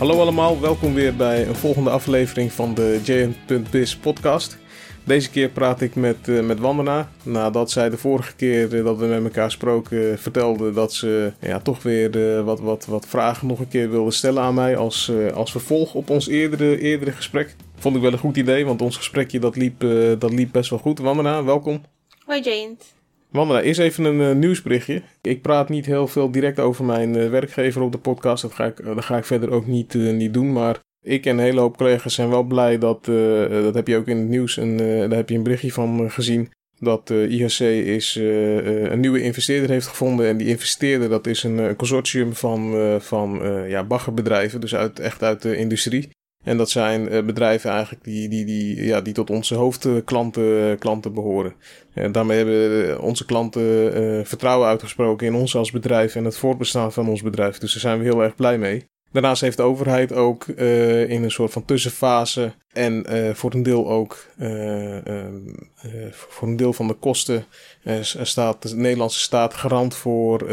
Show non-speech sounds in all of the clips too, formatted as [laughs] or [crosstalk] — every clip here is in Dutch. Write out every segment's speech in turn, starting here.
Hallo allemaal, welkom weer bij een volgende aflevering van de JN.biz podcast. Deze keer praat ik met, uh, met Wandena. Nadat zij de vorige keer uh, dat we met elkaar spraken vertelde dat ze ja, toch weer wat, wat, wat vragen nog een keer wilde stellen aan mij als, als vervolg op ons eerdere, eerdere gesprek. Vond ik wel een goed idee, want ons gesprekje dat liep, dat liep best wel goed. Wandena, welkom. Hoi Jayant. Wandela, eerst even een uh, nieuwsberichtje. Ik praat niet heel veel direct over mijn uh, werkgever op de podcast. Dat ga ik, uh, dat ga ik verder ook niet, niet doen. Maar ik en een hele hoop collega's zijn wel blij dat, dat heb je ook in het nieuws, en daar heb je een berichtje van gezien. Dat IHC is, een nieuwe investeerder heeft gevonden. En die investeerder, dat is een consortium van, van ja, baggerbedrijven. Dus uit, echt uit de industrie. En dat zijn uh, bedrijven eigenlijk die, die, die, ja, die tot onze hoofdklanten klanten behoren. En daarmee hebben onze klanten vertrouwen uitgesproken in ons als bedrijf en het voortbestaan van ons bedrijf. Dus daar zijn we heel erg blij mee. Daarnaast heeft de overheid ook in een soort van tussenfase en voor een deel ook voor een deel van de kosten staat de Nederlandse staat garant voor,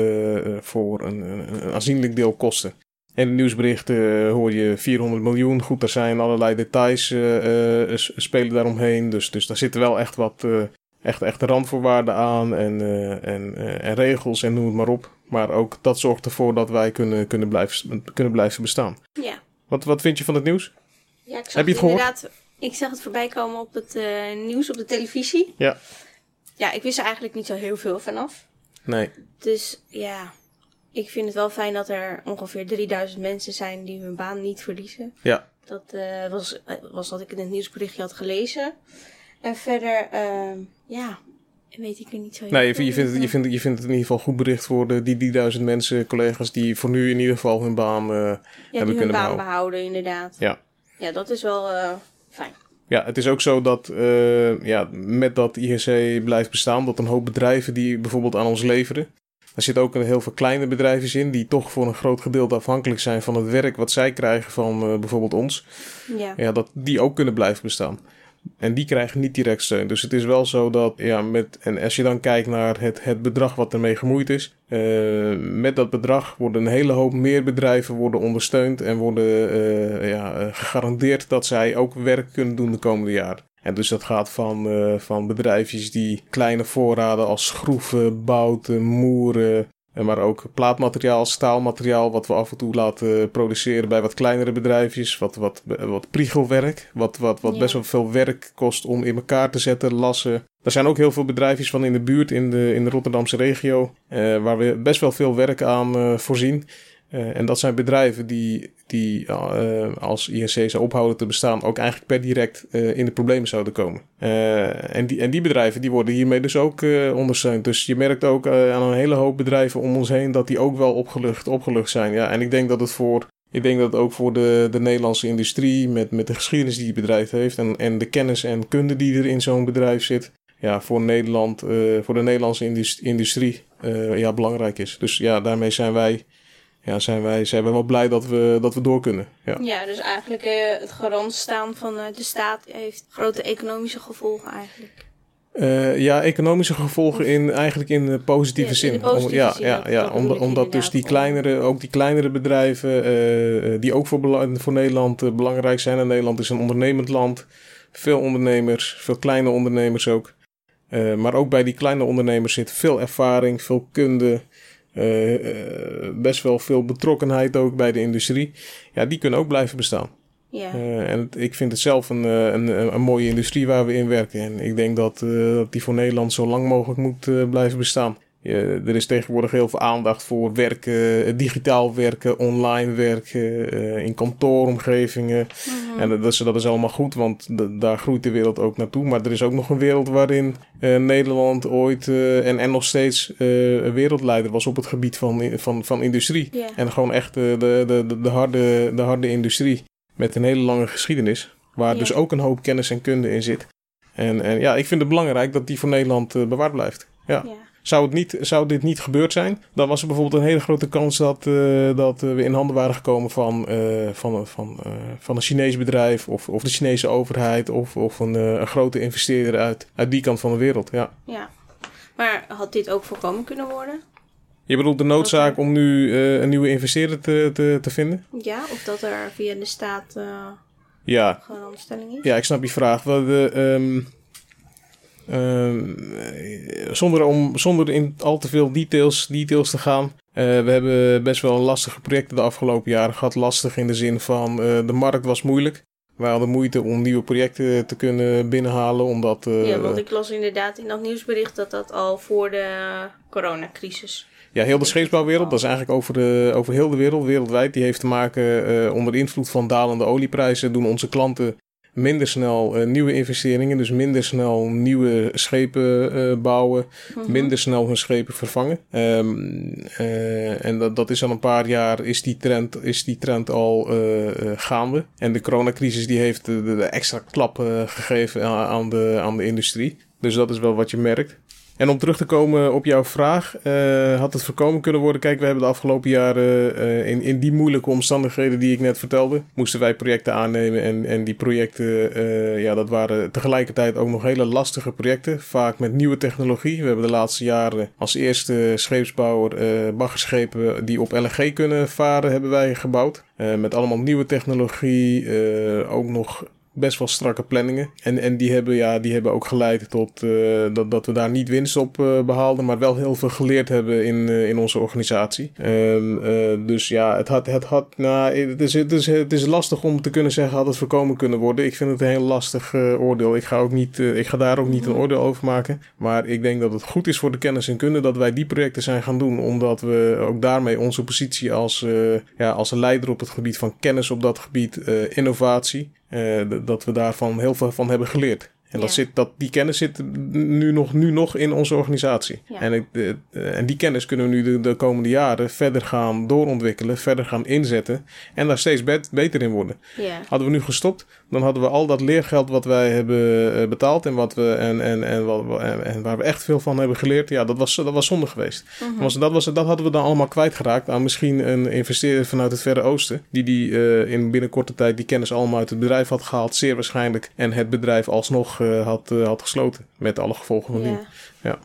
voor een aanzienlijk deel kosten. In de nieuwsberichten hoor je 400 miljoen. Goed, er zijn allerlei details uh, uh, spelen daaromheen. Dus, dus daar zitten wel echt wat echt, echt randvoorwaarden aan en, en, en regels en noem het maar op. Maar ook dat zorgt ervoor dat wij kunnen, kunnen, blijven, kunnen blijven bestaan. Ja. Wat, wat vind je van het nieuws? Ja, ik zag Heb je het gehoord? Ik zag het voorbij komen op het nieuws op de televisie. Ja. Ja, ik wist er eigenlijk niet zo heel veel vanaf. Nee. Dus ja, ik vind het wel fijn dat er ongeveer 3000 mensen zijn die hun baan niet verliezen. Ja. Dat uh, was, was wat ik in het nieuwsberichtje had gelezen. En verder, uh, ja, weet ik er niet zo heel Nee, je, je, vindt het, je, vindt, je vindt het in ieder geval goed bericht voor de, die, die duizend mensen, collega's, die voor nu in ieder geval hun baan uh, ja, hebben die kunnen hun baan behouden. behouden, inderdaad. Ja. Ja, dat is wel fijn. Ja, het is ook zo dat ja, met dat IHC blijft bestaan, dat een hoop bedrijven die bijvoorbeeld aan ons leveren, er zitten ook heel veel kleine bedrijven in die toch voor een groot gedeelte afhankelijk zijn van het werk wat zij krijgen van uh, bijvoorbeeld ons. Ja. ja, dat die ook kunnen blijven bestaan. En die krijgen niet direct steun. Dus het is wel zo dat, ja, met, en als je dan kijkt naar het, het bedrag wat ermee gemoeid is, uh, met dat bedrag worden een hele hoop meer bedrijven worden ondersteund en worden uh, ja, gegarandeerd dat zij ook werk kunnen doen de komende jaren. En dus dat gaat van, uh, van bedrijfjes die kleine voorraden als schroeven, bouten, moeren, maar ook plaatmateriaal, staalmateriaal, wat we af en toe laten produceren bij wat kleinere bedrijfjes. Wat, wat, wat priegelwerk, wat, wat, wat Ja. best wel veel werk kost om in elkaar te zetten, lassen. Er zijn ook heel veel bedrijfjes van in de buurt, in de, in de Rotterdamse regio, uh, waar we best wel veel werk aan uh, voorzien. Uh, en dat zijn bedrijven die, die uh, als IHC zou ophouden te bestaan, ook eigenlijk per direct uh, in de problemen zouden komen. en, die, en die bedrijven die worden hiermee dus ook ondersteund. Dus je merkt ook aan een hele hoop bedrijven om ons heen dat die ook wel opgelucht, opgelucht zijn. Ja, en ik denk dat het voor. Ik denk dat ook voor de, de Nederlandse industrie, met, met de geschiedenis die het bedrijf heeft en, en de kennis en kunde die er in zo'n bedrijf zit, ja, voor Nederland, voor de Nederlandse industrie, ja, belangrijk is. Dus ja, daarmee zijn wij ja, zijn wij zijn we wel blij dat we, dat we door kunnen. Ja, ja dus eigenlijk uh, het garant staan van uh, de staat heeft grote economische gevolgen eigenlijk. Uh, ja, economische gevolgen in eigenlijk in positieve ja, zin. In de positieve Om, ja, zin ja, ja, omdat, dus die kleinere, ook die kleinere bedrijven, uh, die ook voor, voor Nederland uh, belangrijk zijn. En Nederland is een ondernemend land. Veel ondernemers, veel kleine ondernemers ook. maar ook bij die kleine ondernemers zit veel ervaring, veel kunde. Uh, uh, best wel veel betrokkenheid ook bij de industrie. Ja, die kunnen ook blijven bestaan. Ja. Uh, en het, ik vind het zelf een, een, een, mooie industrie waar we in werken. En ik denk dat, dat die voor Nederland zo lang mogelijk moet blijven bestaan. Er is tegenwoordig heel veel aandacht voor werken, digitaal werken, online werken, in kantooromgevingen. Mhm. En dat is, dat is allemaal goed, want daar groeit de wereld ook naartoe. Maar er is ook nog een wereld waarin uh, Nederland ooit uh, en, en nog steeds wereldleider was op het gebied van, van, van industrie. Yeah. En gewoon echt de, de, de, de, harde, de harde industrie met een hele lange geschiedenis. Waar Yeah. dus ook een hoop kennis en kunde in zit. En, en ja, ik vind het belangrijk dat die voor Nederland bewaard blijft. Ja. Ja. Zou, het niet, zou dit niet gebeurd zijn, dan was er bijvoorbeeld een hele grote kans dat, uh, dat we in handen waren gekomen van, uh, van, van, uh, van een Chinees bedrijf of, of de Chinese overheid of, of een, een grote investeerder uit, uit die kant van de wereld. Ja. ja. Maar had dit ook voorkomen kunnen worden? Je bedoelt de noodzaak om nu een nieuwe investeerder te, te, te, vinden? Ja, of dat er via de staat ja. gewoon is? Ja, ik snap je vraag. We, de, um, zonder, om, zonder in al te veel details, details te gaan. Uh, we hebben best wel lastige projecten de afgelopen jaren gehad. Lastig in de zin van de markt was moeilijk. We hadden moeite om nieuwe projecten te kunnen binnenhalen, omdat... Uh, ja, want ik las inderdaad in dat nieuwsbericht dat dat al voor de coronacrisis... Ja, heel de scheepsbouwwereld, dat is eigenlijk over, de, over heel de wereld, wereldwijd, die heeft te maken onder invloed van dalende olieprijzen. Doen onze klanten minder snel uh, nieuwe investeringen, dus minder snel nieuwe schepen uh, bouwen, mm-hmm. minder snel hun schepen vervangen. Um, uh, en dat, dat is al een paar jaar, is die trend, is die trend al gaande. En de coronacrisis die heeft de, de extra klap gegeven aan, aan, de, aan de industrie. Dus dat is wel wat je merkt. En om terug te komen op jouw vraag, uh, had het voorkomen kunnen worden? Kijk, we hebben de afgelopen jaren uh, in, in die moeilijke omstandigheden die ik net vertelde, moesten wij projecten aannemen. En, en die projecten, uh, ja, dat waren tegelijkertijd ook nog hele lastige projecten, vaak met nieuwe technologie. We hebben de laatste jaren als eerste scheepsbouwer baggerschepen die op LNG kunnen varen, hebben wij gebouwd. met allemaal nieuwe technologie, ook nog best wel strakke planningen. En, en die, hebben, ja, die hebben ook geleid tot uh, dat, dat we daar niet winst op uh, behaalden, maar wel heel veel geleerd hebben in, uh, in onze organisatie. Um, dus ja, het had, het had nou, het is, het, is, het is lastig om te kunnen zeggen, had het voorkomen kunnen worden. Ik vind het een heel lastig oordeel. Ik ga, ook niet, ik ga daar ook niet een oordeel over maken. Maar ik denk dat het goed is voor de kennis en kunde dat wij die projecten zijn gaan doen, omdat we ook daarmee onze positie als, ja, als leider op het gebied van kennis op dat gebied, innovatie, dat we daarvan heel veel van hebben geleerd. En dat zit, dat, die kennis zit nu nog, nu nog in onze organisatie. En, ik, de, en die kennis kunnen we nu de, de, komende jaren verder gaan doorontwikkelen, verder gaan inzetten en daar steeds beter in worden. Hadden we nu gestopt, dan hadden we al dat leergeld wat wij hebben eh, betaald en, wat we, en, en, en, wat, en, waar we echt veel van hebben geleerd, ja, dat was, dat was zonde geweest. Mm was, dat, was, dat hadden we dan allemaal kwijtgeraakt aan misschien een investeerder vanuit het Verre Oosten, die, die uh, in binnen korte tijd die kennis allemaal uit het bedrijf had gehaald, zeer waarschijnlijk, en het bedrijf alsnog uh, had, had gesloten, met alle gevolgen van die. Ja. Oké,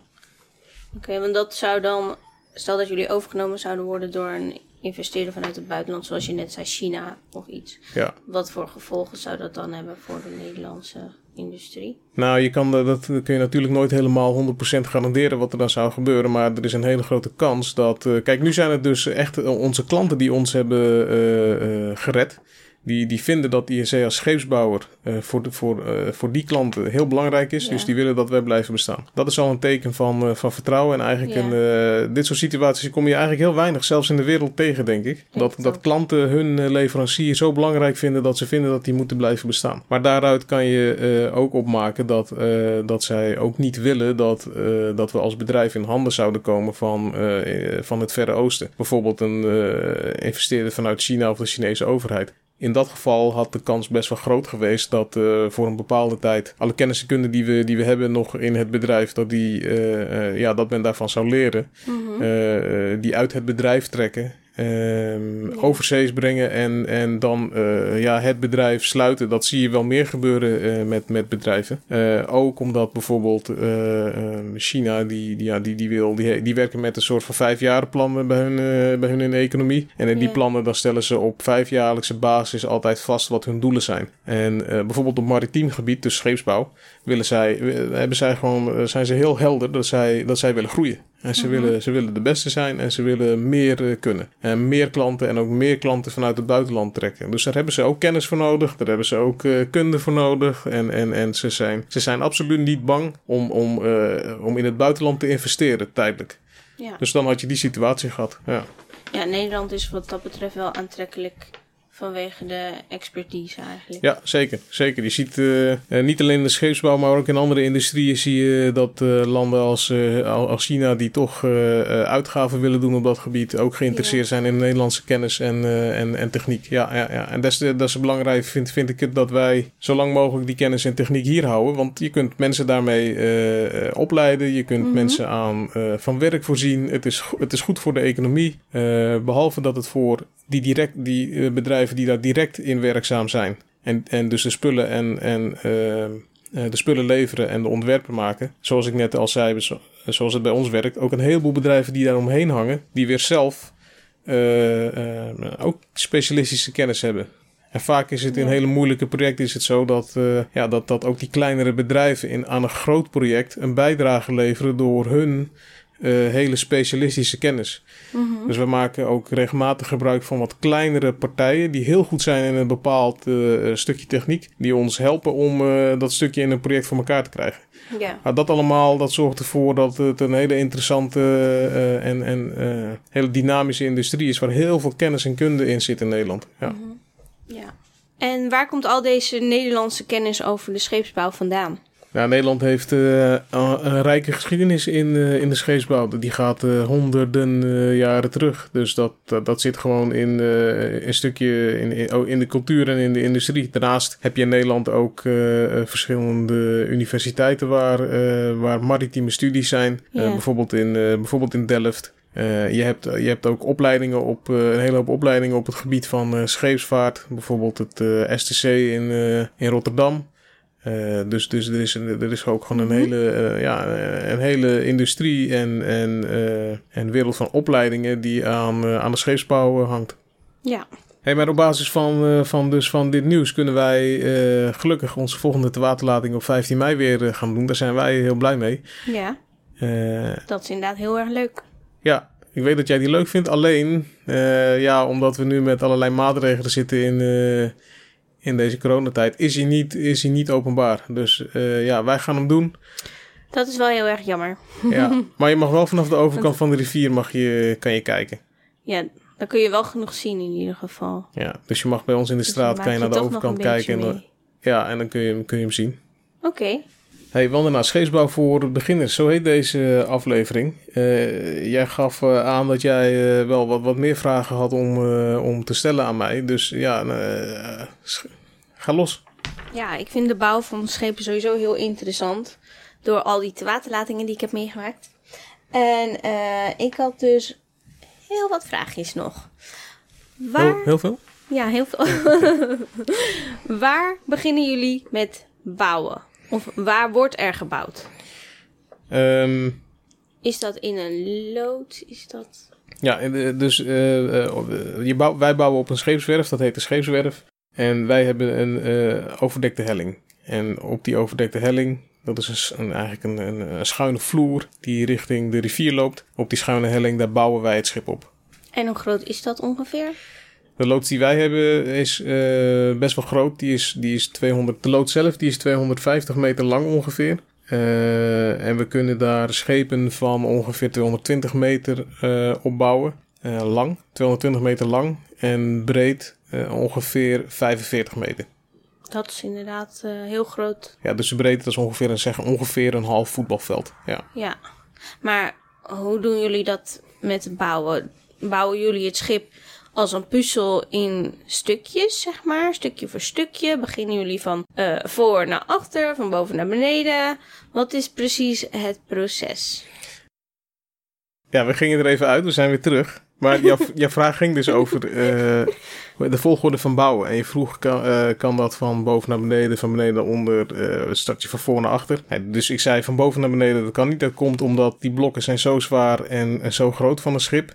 okay, want dat zou dan, stel dat jullie overgenomen zouden worden door een investeren vanuit het buitenland, zoals je net zei, China of iets. Ja. Wat voor gevolgen zou dat dan hebben voor de Nederlandse industrie? Nou, je kan, dat kun je natuurlijk nooit helemaal 100% garanderen wat er dan zou gebeuren. Maar er is een hele grote kans dat. Uh, kijk, nu zijn het dus echt onze klanten die ons hebben uh, uh, gered. Die, die vinden dat INC als scheepsbouwer uh, voor, de, voor, uh, voor die klanten heel belangrijk is. Ja. Dus die willen dat wij blijven bestaan. Dat is al een teken van, uh, van vertrouwen. En eigenlijk ja. in dit soort situaties kom je eigenlijk heel weinig, zelfs in de wereld, tegen, denk ik. Dat, dat klanten hun leverancier zo belangrijk vinden dat ze vinden dat die moeten blijven bestaan. Maar daaruit kan je ook opmaken dat, dat zij ook niet willen dat, dat we als bedrijf in handen zouden komen van, van het Verre Oosten. Bijvoorbeeld een investeerder vanuit China of de Chinese overheid. In dat geval had de kans best wel groot geweest dat uh, voor een bepaalde tijd alle kennis en kunde die we, die we hebben nog in het bedrijf, dat, die, uh, uh, ja, dat men daarvan zou leren. Mm -hmm. die uit het bedrijf trekken Um, ja. overzees brengen en, en dan uh, ja, het bedrijf sluiten. Dat zie je wel meer gebeuren uh, met, met bedrijven. Uh, ook omdat bijvoorbeeld ehm, China, die, die, ja, die, die, wil, die, die werken met een soort van vijfjarenplannen bij hun, bij hun in de economie. En in die ja. plannen dan stellen ze op vijfjaarlijkse basis altijd vast wat hun doelen zijn. En bijvoorbeeld op maritiem gebied, dus scheepsbouw, willen zij, hebben zij gewoon, zijn ze heel helder dat zij, dat zij willen groeien. En ze, mm -hmm. willen, ze willen de beste zijn en ze willen meer uh, kunnen. En meer klanten en ook meer klanten vanuit het buitenland trekken. Dus daar hebben ze ook kennis voor nodig. Daar hebben ze ook uh, kunde voor nodig. En, en, en ze, zijn, ze zijn absoluut niet bang om, om, uh, om in het buitenland te investeren tijdelijk. Ja. Dus dan had je die situatie gehad. Ja. ja, Nederland is wat dat betreft wel aantrekkelijk vanwege de expertise eigenlijk. Ja, zeker. zeker. Je ziet uh, niet alleen in de scheepsbouw, maar ook in andere industrieën zie je dat uh, landen als, uh, als China, die toch uitgaven willen doen op dat gebied, ook geïnteresseerd ja. zijn in Nederlandse kennis en, en, en techniek. Ja, ja, ja. En dat is, dat is belangrijk, vind, vind ik het, dat wij zo lang mogelijk die kennis en techniek hier houden. Want je kunt mensen daarmee opleiden, je kunt mm -hmm. mensen aan van werk voorzien. Het is, het is goed voor de economie, behalve dat het voor die, direct, die bedrijven die daar direct in werkzaam zijn. En, en dus de spullen en, en uh, eh, de spullen leveren en de ontwerpen maken. Zoals ik net al zei, zo- zoals het bij ons werkt. Ook een heleboel bedrijven die daar omheen hangen, die weer zelf eh, eh, ook specialistische kennis hebben. En vaak is het in hele moeilijke projecten is het zo dat, eh, ja, dat, dat ook die kleinere bedrijven in, aan een groot project een bijdrage leveren door hun eh, hele specialistische kennis. Mhm. Dus we maken ook regelmatig gebruik van wat kleinere partijen die heel goed zijn in een bepaald eh, stukje techniek, die ons helpen om eh, dat stukje in een project voor elkaar te krijgen. Ja. Maar dat allemaal, dat zorgt ervoor dat het een hele interessante eh, en, en eh, hele dynamische industrie is, waar heel veel kennis en kunde in zit in Nederland. Ja. Mhm. ja. En waar komt al deze Nederlandse kennis over de scheepsbouw vandaan? Ja, Nederland heeft eh, een, rijke geschiedenis in, eh, in de scheepsbouw. Die gaat eh, honderden jaren terug. Dus dat, dat, dat zit gewoon in een stukje in, in, oh, in de cultuur en in de industrie. Daarnaast heb je in Nederland ook verschillende universiteiten waar, waar maritieme studies zijn. Ja. bijvoorbeeld, in, bijvoorbeeld in Delft. Je, hebt, je hebt ook opleidingen op, een hele hoop opleidingen op het gebied van scheepsvaart. Bijvoorbeeld het STC in, in Rotterdam. Eh, dus, dus er, is, een- er is ook gewoon een Mhm. hele, eh, ja, eh, een hele industrie en, en, en wereld van opleidingen die aan, aan de scheepsbouw hangt. Ja. Hey, maar op basis van, van, dus van dit nieuws kunnen wij gelukkig onze volgende te waterlating op 15 mei weer gaan doen. Daar zijn wij heel blij mee. Ja, dat is inderdaad heel erg leuk. ja, ik weet dat jij die leuk vindt. Alleen, ja, omdat we nu met allerlei maatregelen zitten in, in deze coronatijd, is hij niet, is hij niet openbaar. Dus eh, ja, wij gaan hem doen. Dat is wel heel erg jammer. Ja, [laughs] maar je mag wel vanaf de overkant van de rivier mag je, kan je kijken. Ja, dan kun je wel genoeg zien in ieder geval. Ja, dus je mag bij ons in de Dus straat kan je naar de overkant kijken. En, ja, en dan kun je, kun je hem zien. Oké, Hey, wandelaar scheepsbouw voor beginners, zo heet deze aflevering. Eh, jij gaf eh, aan dat jij eh, wel wat, wat meer vragen had om, om te stellen aan mij. Dus ja, ga los. ja, ik vind de bouw van schepen sowieso heel interessant. Door al die waterlatingen die ik heb meegemaakt. En ik had dus heel wat vraagjes nog. Waar... Heel, heel veel? Ja, heel veel. [laughs] waar beginnen jullie met bouwen? Of waar wordt er gebouwd? Ehm, Is dat in een lood? Is dat... ja, eh, dus eh, eh, je bouw, wij bouwen op een scheepswerf, dat heet de scheepswerf. En wij hebben een eh, overdekte helling. En op die overdekte helling, dat is een- eigenlijk een, een, een schuine vloer die richting de rivier loopt. Op die schuine helling, daar bouwen wij het schip op. En hoe groot is dat ongeveer? De loods die wij hebben is eh, best wel groot. Die is, die is 200, de loods zelf die is 250 meter lang ongeveer. Eh, en we kunnen daar schepen van ongeveer 220 meter eh, opbouwen. Lang, 220 meter lang. En breed ongeveer 45 meter. Dat is inderdaad heel groot. Ja, dus de breedte is ongeveer een, zeg, ongeveer een half voetbalveld. Ja. Ja. Maar hoe doen jullie dat met bouwen? Bouwen jullie het schip als een puzzel in stukjes, zeg maar? Stukje voor stukje? Beginnen jullie van eh, voor naar achter, van boven naar beneden? Wat is precies het proces? Ja, we gingen er even uit, we zijn weer terug. Maar jouw, [laughs] jouw vraag ging dus over eh, de volgorde van bouwen. En je vroeg, kan, eh, kan dat van boven naar beneden, van beneden naar onder, eh start je van voor naar achter? Dus ik zei van boven naar beneden, dat kan niet. Dat komt omdat die blokken zijn zo zwaar en, en zo groot van een schip.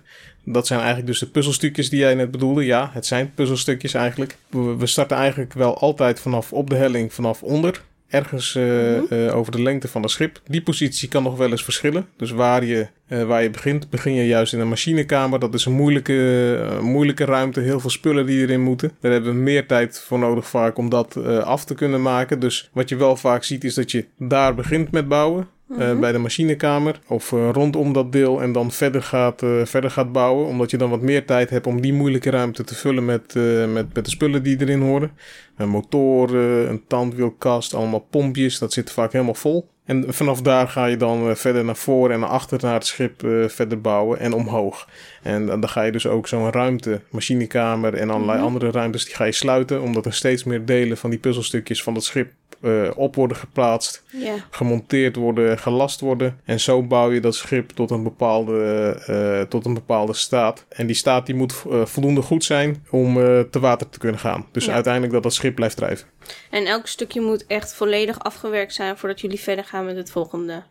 Dat zijn eigenlijk dus de puzzelstukjes die jij net bedoelde. Ja, het zijn puzzelstukjes eigenlijk. We, starten eigenlijk wel altijd vanaf op de helling, vanaf onder. Ergens eh, Mhm. eh, over de lengte van het schip. Die positie kan nog wel eens verschillen. Dus waar je, eh, waar je begint, begin je juist in een machinekamer. Dat is een moeilijke, moeilijke ruimte. Heel veel spullen die erin moeten. Daar hebben we meer tijd voor nodig vaak om dat af te kunnen maken. Dus wat je wel vaak ziet is dat je daar begint met bouwen. Eh, bij de machinekamer of eh, rondom dat deel en dan verder gaat, eh, verder gaat bouwen. Omdat je dan wat meer tijd hebt om die moeilijke ruimte te vullen met, met, met de spullen die erin horen. Een motor, een tandwielkast, allemaal pompjes. Dat zit vaak helemaal vol. En vanaf daar ga je dan verder naar voren en naar achter naar het schip verder bouwen en omhoog. En dan dan ga je dus ook zo'n ruimte, machinekamer en allerlei Mhm. andere ruimtes, die ga je sluiten. Omdat er steeds meer delen van die puzzelstukjes van het schip eh, op worden geplaatst, Ja. gemonteerd worden, gelast worden. En zo bouw je dat schip tot een bepaalde, eh, tot een bepaalde staat. En die staat die moet eh, voldoende goed zijn om te water te kunnen gaan. Dus Ja. uiteindelijk dat dat schip blijft drijven. En elk stukje moet echt volledig afgewerkt zijn voordat jullie verder gaan met het volgende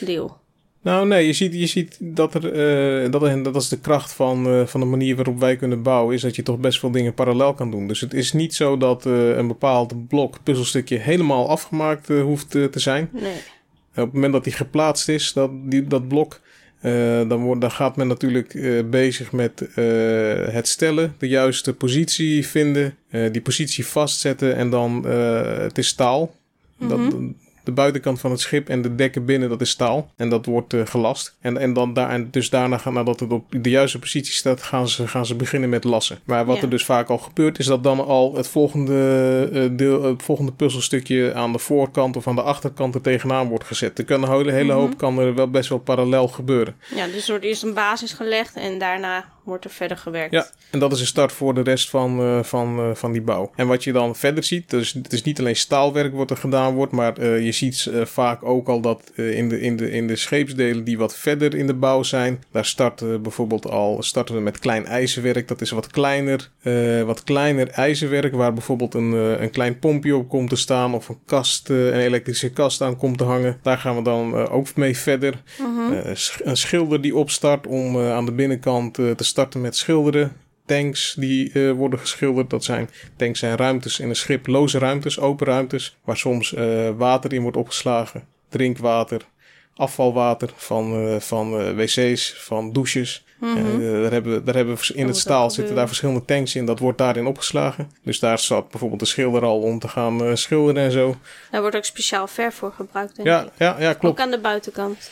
deel. Nou, nee, je ziet, je ziet dat er, eh, dat, en dat is de kracht van, eh, van de manier waarop wij kunnen bouwen, is dat je toch best veel dingen parallel kan doen. Dus het is niet zo dat eh, een bepaald blok, puzzelstukje helemaal afgemaakt hoeft te zijn. Nee. Op het moment dat die geplaatst is, dat, die, dat blok, dan, wordt, dan gaat men natuurlijk bezig met het stellen, de juiste positie vinden, die positie vastzetten en dan, het is staal. Dat, de buitenkant van het schip en de dekken binnen, dat is staal. En dat wordt eh, gelast. En, en dan daar, en dus daarna, gaan, nadat het op de juiste positie staat, gaan ze, gaan ze beginnen met lassen. Maar wat Ja. er dus vaak al gebeurt, is dat dan al het volgende, eh, deel, het volgende puzzelstukje aan de voorkant of aan de achterkant er tegenaan wordt gezet. Er kan een hele, hele hoop kan er wel best wel parallel gebeuren. Ja, dus er wordt eerst een basis gelegd en daarna wordt er verder gewerkt. Ja, en dat is een start voor de rest van, eh, van, eh, van die bouw. En wat je dan verder ziet, dus het is niet alleen staalwerk wat er gedaan wordt, maar eh, je ziet vaak ook al dat in, de, in, de, in de scheepsdelen die wat verder in de bouw zijn, daar starten bijvoorbeeld al starten we met klein ijzerwerk. Dat is wat kleiner, wat kleiner ijzerwerk, waar bijvoorbeeld een, een klein pompje op komt te staan of een kast, een elektrische kast aan komt te hangen. Daar gaan we dan ook mee verder. Sch- een schilder die opstart om aan de binnenkant te starten met schilderen. Tanks die eh, worden geschilderd. Dat zijn tanks zijn ruimtes in een schip, loze ruimtes, open ruimtes, waar soms eh, water in wordt opgeslagen. Drinkwater, afvalwater van, eh, van wc's, van douches. Mhm. Daar hebben, we- daar hebben in het staal zitten daar verschillende tanks in. Dat wordt daarin opgeslagen. Dus daar zat bijvoorbeeld de schilder al om te gaan schilderen en zo. Daar wordt ook speciaal verf voor gebruikt, denk Ja, ik. ja, ja, klopt. Ook aan de buitenkant.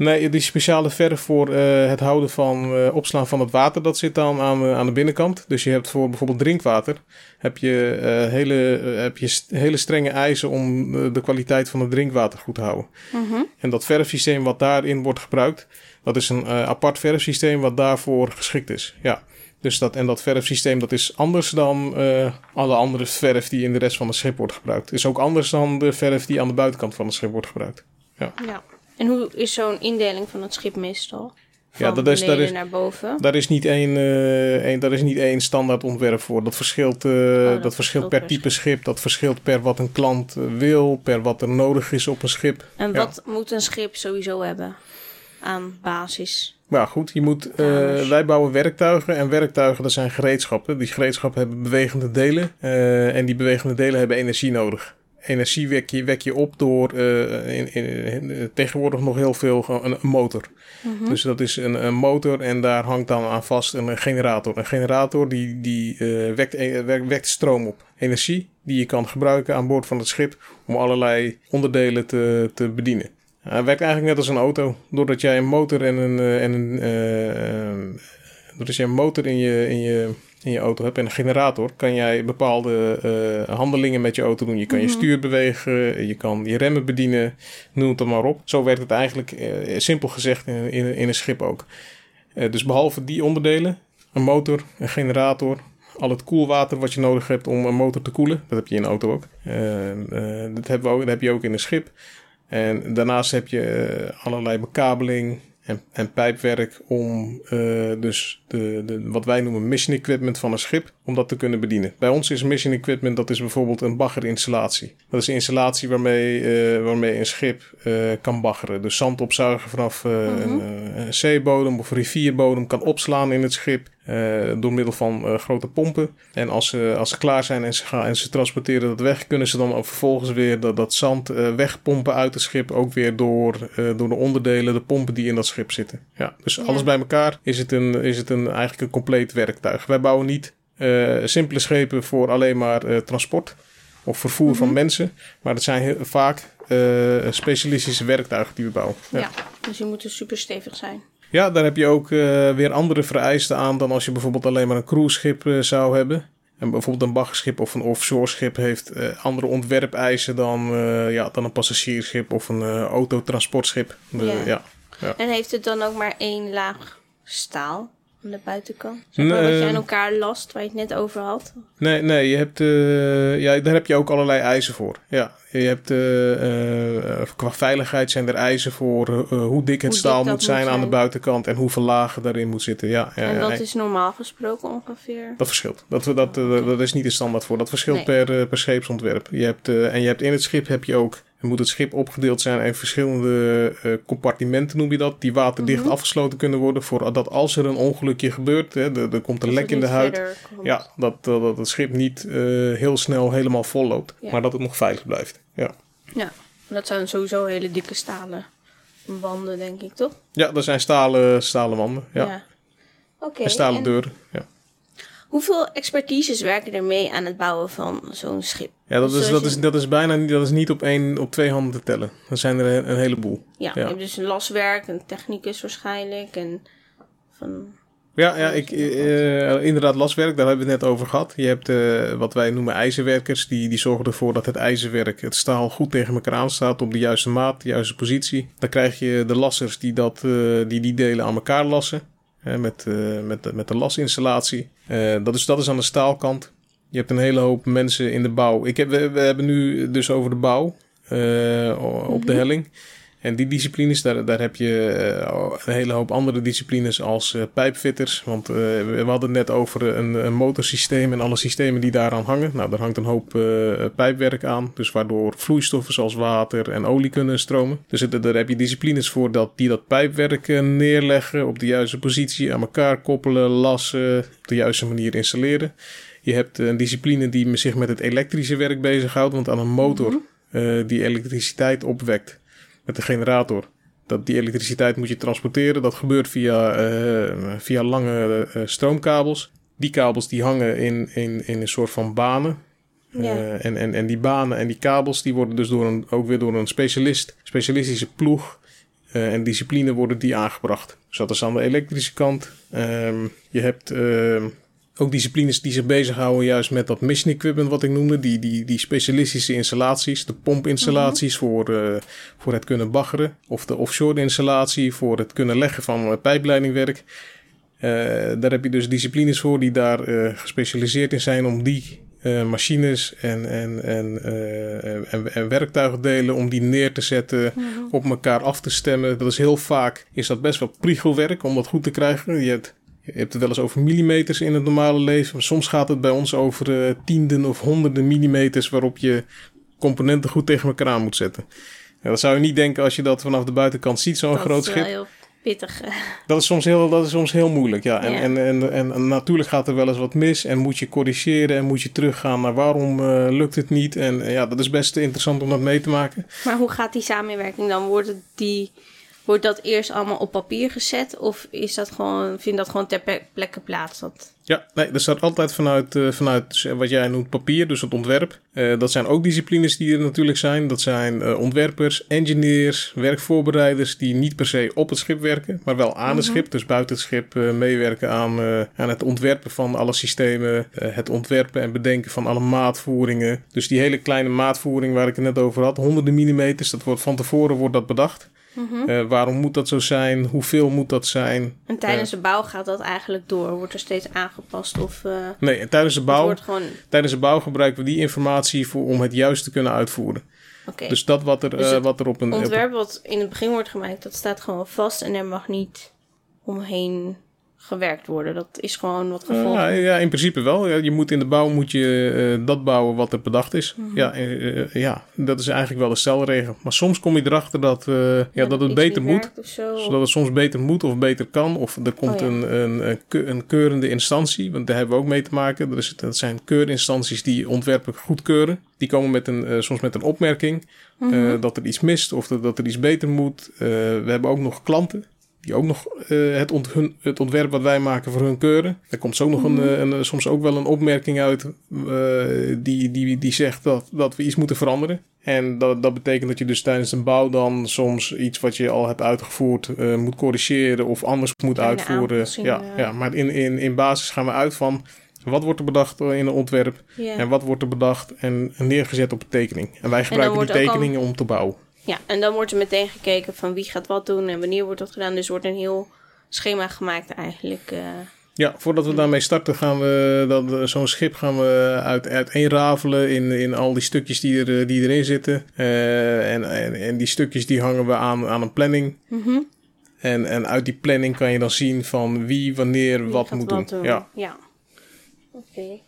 Nee, die speciale verf voor eh, het houden van eh, opslaan van het water, dat zit dan aan, eh, aan de binnenkant. Dus je hebt voor bijvoorbeeld drinkwater, heb je, hele, heb je hele strenge eisen om de kwaliteit van het drinkwater goed te houden. Mhm. En dat verfsysteem wat daarin wordt gebruikt, dat is een apart verfsysteem wat daarvoor geschikt is. Ja. Dus dat, en dat verfsysteem dat is anders dan alle andere verf die in de rest van het schip wordt gebruikt. Is ook anders dan de verf die aan de buitenkant van het schip wordt gebruikt. Ja. En hoe is zo'n indeling van het schip meestal? Van Ja, dat is- dat is- naar boven. Daar is niet één, eh, één, daar is niet één standaard ontwerp voor. Dat verschilt, eh, dat, dat verschilt per type schip. Dat verschilt per wat een klant eh, wil, per wat er nodig is op een schip. En Ja. wat moet een schip sowieso hebben aan basis? Maar goed, je moet, wij bouwen werktuigen en werktuigen dat zijn gereedschappen. Die gereedschappen hebben bewegende delen en die bewegende delen hebben energie nodig. Energie wek je, wek je op door eh, in, in, in- tegenwoordig nog heel veel een, motor. Dus dat is een, een motor en daar hangt dan aan vast een, generator. Een generator die, die eh, wekt, eh, wekt, wekt stroom op. Energie die je kan gebruiken aan boord van het schip om allerlei onderdelen te, te bedienen. Hij werkt eigenlijk net als een auto. Doordat jij een motor en een, eh, en een, eh, eh, doordat jij een motor in je, in je, in je auto hebt en een generator, kan jij bepaalde eh, handelingen met je auto doen. Je kan je stuur bewegen, je kan je remmen bedienen, noem het dan maar op. Zo werkt het eigenlijk, eh, simpel gezegd, in, in, in een schip ook. Eh, dus behalve die onderdelen, een motor, een generator, al het koelwater wat je nodig hebt om een motor te koelen. Dat heb je in een auto ook. Dat, hebben we ook dat heb je ook in een schip. En daarnaast heb je allerlei bekabeling en, en pijpwerk om eh, dus de, de, wat wij noemen mission equipment van een schip, om dat te kunnen bedienen. Bij ons is mission equipment, dat is bijvoorbeeld een baggerinstallatie. Dat is een installatie waarmee, eh, waarmee een schip eh, kan baggeren. Dus zand opzuigen vanaf eh, een, eh, een zeebodem of rivierbodem kan opslaan in het schip. Eh, door middel van eh, grote pompen. En als ze, als ze klaar zijn en ze, gaan, en ze transporteren dat weg, kunnen ze dan vervolgens weer dat, dat zand eh, wegpompen uit het schip. Ook weer door, door de onderdelen, de pompen die in dat schip zitten. Ja, dus Ja. alles bij elkaar is het, een, is het een, eigenlijk een compleet werktuig. Wij bouwen niet simpele schepen voor alleen maar transport of vervoer van mensen. Maar het zijn heel, vaak specialistische werktuigen die we bouwen. Ja. Dus die moeten super stevig zijn. Ja, daar heb je ook eh, weer andere vereisten aan dan als je bijvoorbeeld alleen maar een cruiseschip eh, zou hebben. En bijvoorbeeld een baggerschip of een offshore schip heeft eh, andere ontwerpeisen dan, ja, dan een passagiersschip of een autotransportschip. Ja. ja. En heeft het dan ook maar één laag staal? Aan de buitenkant? Zeg maar Nee. wat je aan elkaar last, waar je het net over had. Nee, nee, je hebt, eh, ja, daar heb je ook allerlei eisen voor. Ja, je hebt, eh, qua veiligheid zijn er eisen voor hoe dik het staal moet moet zijn aan de buitenkant en hoeveel lagen daarin moet zitten. Ja, ja, en dat is normaal gesproken ongeveer. Dat verschilt. Dat, dat, dat, dat is niet de standaard voor. Dat verschilt Nee. per, per scheepsontwerp. Je hebt, en je hebt in het schip heb je ook. Moet het schip opgedeeld zijn in verschillende eh, compartimenten, noem je dat. Die waterdicht Mhm. afgesloten kunnen worden. Voor dat als er een ongelukje gebeurt, hè, er, er komt een lek in de huid. Ja, dat, dat, dat het schip niet eh, heel snel helemaal vol loopt. Ja. Maar dat het nog veilig blijft. Ja, ja. Dat zijn sowieso hele dikke stalen wanden, denk ik, toch? ja dat zijn stalen, stalen wanden. Ja. Oké. En stalen en deuren. Ja. Hoeveel expertises werken er mee aan het bouwen van zo'n schip? Ja, dat Dus is, dat, je- is, dat is bijna niet, dat is niet op, één, op twee handen te tellen. Dat zijn er een, een heleboel. Ja, Ja. je hebt dus een laswerk, een technicus waarschijnlijk. En van... Ja, ja ik, eh, inderdaad, laswerk, daar hebben we het net over gehad. Je hebt eh, wat wij noemen ijzerwerkers, die, die zorgen ervoor dat het ijzerwerk, het staal, goed tegen elkaar aanstaat op de juiste maat, de juiste positie. Dan krijg je de lassers die dat, eh, die, die delen aan elkaar lassen, hè, met, met, de- met de lasinstallatie. Eh, dat, is, dat is aan de staalkant. Je hebt een hele hoop mensen in de bouw. Ik heb, we, we hebben nu dus over de bouw eh, op de helling. En die disciplines, daar, daar heb je eh, een hele hoop andere disciplines als eh, pijpfitters. Want eh, we, hadden het net over een, een motorsysteem en alle systemen die daaraan hangen. Nou, daar hangt een hoop pijpwerk aan. Dus waardoor vloeistoffen zoals water en olie kunnen stromen. Dus daar heb je disciplines voor dat, die dat pijpwerk neerleggen op de juiste positie, aan elkaar koppelen, lassen, op de juiste manier installeren. Je hebt een discipline die zich met het elektrische werk bezighoudt. Want aan een motor eh, die elektriciteit opwekt met de generator. Dat die elektriciteit moet je transporteren. Dat gebeurt via, eh, via lange eh, stroomkabels. Die kabels die hangen in, in, in een soort van banen. Ja. Eh, en, en, en die banen en die kabels die worden dus door een, ook weer door een specialist, specialistische ploeg en discipline worden die aangebracht. Dus dat is aan de elektrische kant. Ehm, je hebt ehm, ook disciplines die zich bezighouden juist met dat mission equipment wat ik noemde. Die, die, die specialistische installaties. De pompinstallaties voor, eh, voor het kunnen baggeren. Of de offshore installatie voor het kunnen leggen van eh, pijpleidingwerk. Eh, daar heb je dus disciplines voor die daar gespecialiseerd in zijn om die machines en, en, en, en, en werktuigdelen om die neer te zetten, op elkaar af te stemmen. Dat is heel vaak, is dat best wel priegelwerk om dat goed te krijgen. Je hebt, je hebt het wel eens over millimeters in het normale leven. Maar soms gaat het bij ons over eh, tienden of honderden millimeters waarop je componenten goed tegen elkaar aan moet zetten. Ja, dat zou je niet denken als je dat vanaf de buitenkant ziet, zo'n dat groot is wel schip. heel pittig. [laughs] Dat is soms heel, dat is soms heel moeilijk, ja. En, Ja. En, en, en, en natuurlijk gaat er wel eens wat mis en moet je corrigeren en moet je teruggaan naar waarom eh, lukt het niet. En ja, dat is best interessant om dat mee te maken. Maar hoe gaat die samenwerking dan? Wordt, het die, wordt dat eerst allemaal op papier gezet? Of is dat gewoon, vindt dat gewoon ter plekke plaats? Dat... Ja, nee, er staat altijd vanuit, eh, vanuit wat jij noemt papier, dus het ontwerp. Eh, dat zijn ook disciplines die er natuurlijk zijn. Dat zijn eh, ontwerpers, engineers, werkvoorbereiders die niet per se op het schip werken, maar wel aan het schip. Dus buiten het schip eh, meewerken aan, eh, aan het ontwerpen van alle systemen, eh, het ontwerpen en bedenken van alle maatvoeringen. Dus die hele kleine maatvoering waar ik het net over had, honderden millimeters, dat wordt van tevoren wordt dat bedacht. Eh, waarom moet dat zo zijn? Hoeveel moet dat zijn? En tijdens de bouw gaat dat eigenlijk door? Wordt er steeds aangepast? Of eh, Nee, en tijdens de bouw gewoon... Tijdens de bouw gebruiken we die informatie voor, om het juist te kunnen uitvoeren. Oké, Dus dat wat er, Dus eh, wat er op een. ontwerp wat in het begin wordt gemaakt, dat staat gewoon vast en er mag niet omheen gewerkt worden. Dat is gewoon wat gevolg. ja, ja, in principe wel. Ja, je moet in de bouw moet je, eh, dat bouwen wat er bedacht is. Mhm. ja, eh, ja, dat is eigenlijk wel de stelregel. Maar soms kom je erachter dat, eh, ja, dat het beter moet. Zodat het soms beter moet of beter kan. Of er komt Oh ja. een, een, een, ke- een keurende instantie. Want daar hebben we ook mee te maken. Is, dat zijn keurinstanties die ontwerpen goedkeuren. Die komen met een, soms met een opmerking. Mhm. dat er iets mist of dat, dat er iets beter moet. We hebben ook nog klanten. Die ook nog eh, het, ont- hun, het ontwerp wat wij maken voor hun keuren. Daar komt ook nog Mhm. een, eh, een, soms ook wel een opmerking uit. eh, die, die, die zegt dat, dat we iets moeten veranderen. En dat, dat betekent dat je dus tijdens een bouw dan soms iets wat je al hebt uitgevoerd eh, moet corrigeren of anders moet Kleine uitvoeren. Ja, ja, maar in, in, in basis gaan we uit van wat wordt er bedacht in een ontwerp en wat wordt er bedacht en neergezet op een tekening. En wij gebruiken die al- tekeningen om te bouwen. Ja, en dan wordt er meteen gekeken van wie gaat wat doen en wanneer wordt dat gedaan. Dus er wordt een heel schema gemaakt eigenlijk. eh. Ja, voordat we daarmee starten gaan we dat, eh, zo'n schip gaan we uit, uiteenrafelen in, in al die stukjes die, er, eh, die erin zitten. Eh, en, en, en die stukjes die hangen we aan, aan een planning. mhm. En, en uit die planning kan je dan zien van wie wanneer Wie wat moet doen. Ja. Ja. Oké.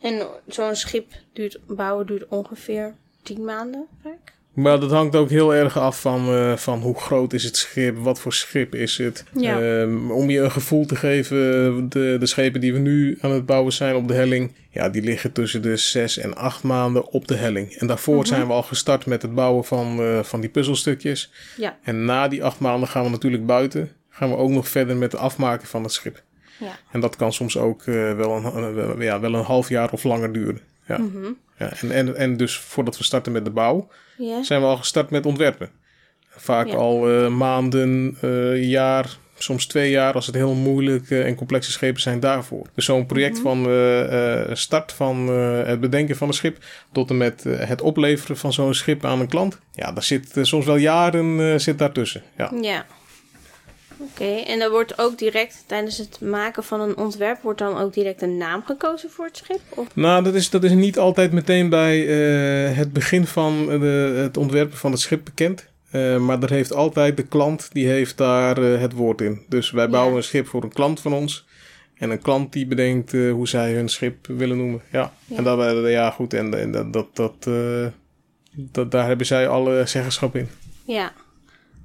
En zo'n schip duurt, bouwen duurt ongeveer tien maanden vaak? Maar dat hangt ook heel erg af van, eh, van hoe groot is het schip, wat voor schip is het. Ja. Ehm, om je een gevoel te geven, de, de schepen die we nu aan het bouwen zijn op de helling, ja, die liggen tussen de zes en acht maanden op de helling. En daarvoor Mhm. zijn we al gestart met het bouwen van, eh, van die puzzelstukjes. Ja. En na die acht maanden gaan we natuurlijk buiten. Gaan we ook nog verder met het afmaken van het schip. Ja. En dat kan soms ook eh, wel, een, ja, wel een half jaar of langer duren. Ja. Mhm. Ja, en, en, en dus voordat we starten met de bouw, Ja. zijn we al gestart met ontwerpen. Vaak Ja. al eh, maanden, eh, jaar, soms twee jaar als het heel moeilijk eh, en complexe schepen zijn daarvoor. Dus zo'n project Mhm. van start van het bedenken van een schip tot en met het opleveren van zo'n schip aan een klant. Ja, daar zit soms wel jaren zit daartussen. Ja. Ja. Oké, en er wordt ook direct tijdens het maken van een ontwerp, wordt dan ook direct een naam gekozen voor het schip? Of? Nou, dat is, dat is niet altijd meteen bij eh, het begin van de, het ontwerpen van het schip bekend. Eh, maar er heeft altijd de klant, die heeft daar eh, het woord in. Dus wij bouwen Ja. een schip voor een klant van ons. En een klant die bedenkt hoe zij hun schip willen noemen. Ja, Ja. en dat, ja goed, en, en dat, dat, dat, dat, daar hebben zij alle zeggenschap in. Ja.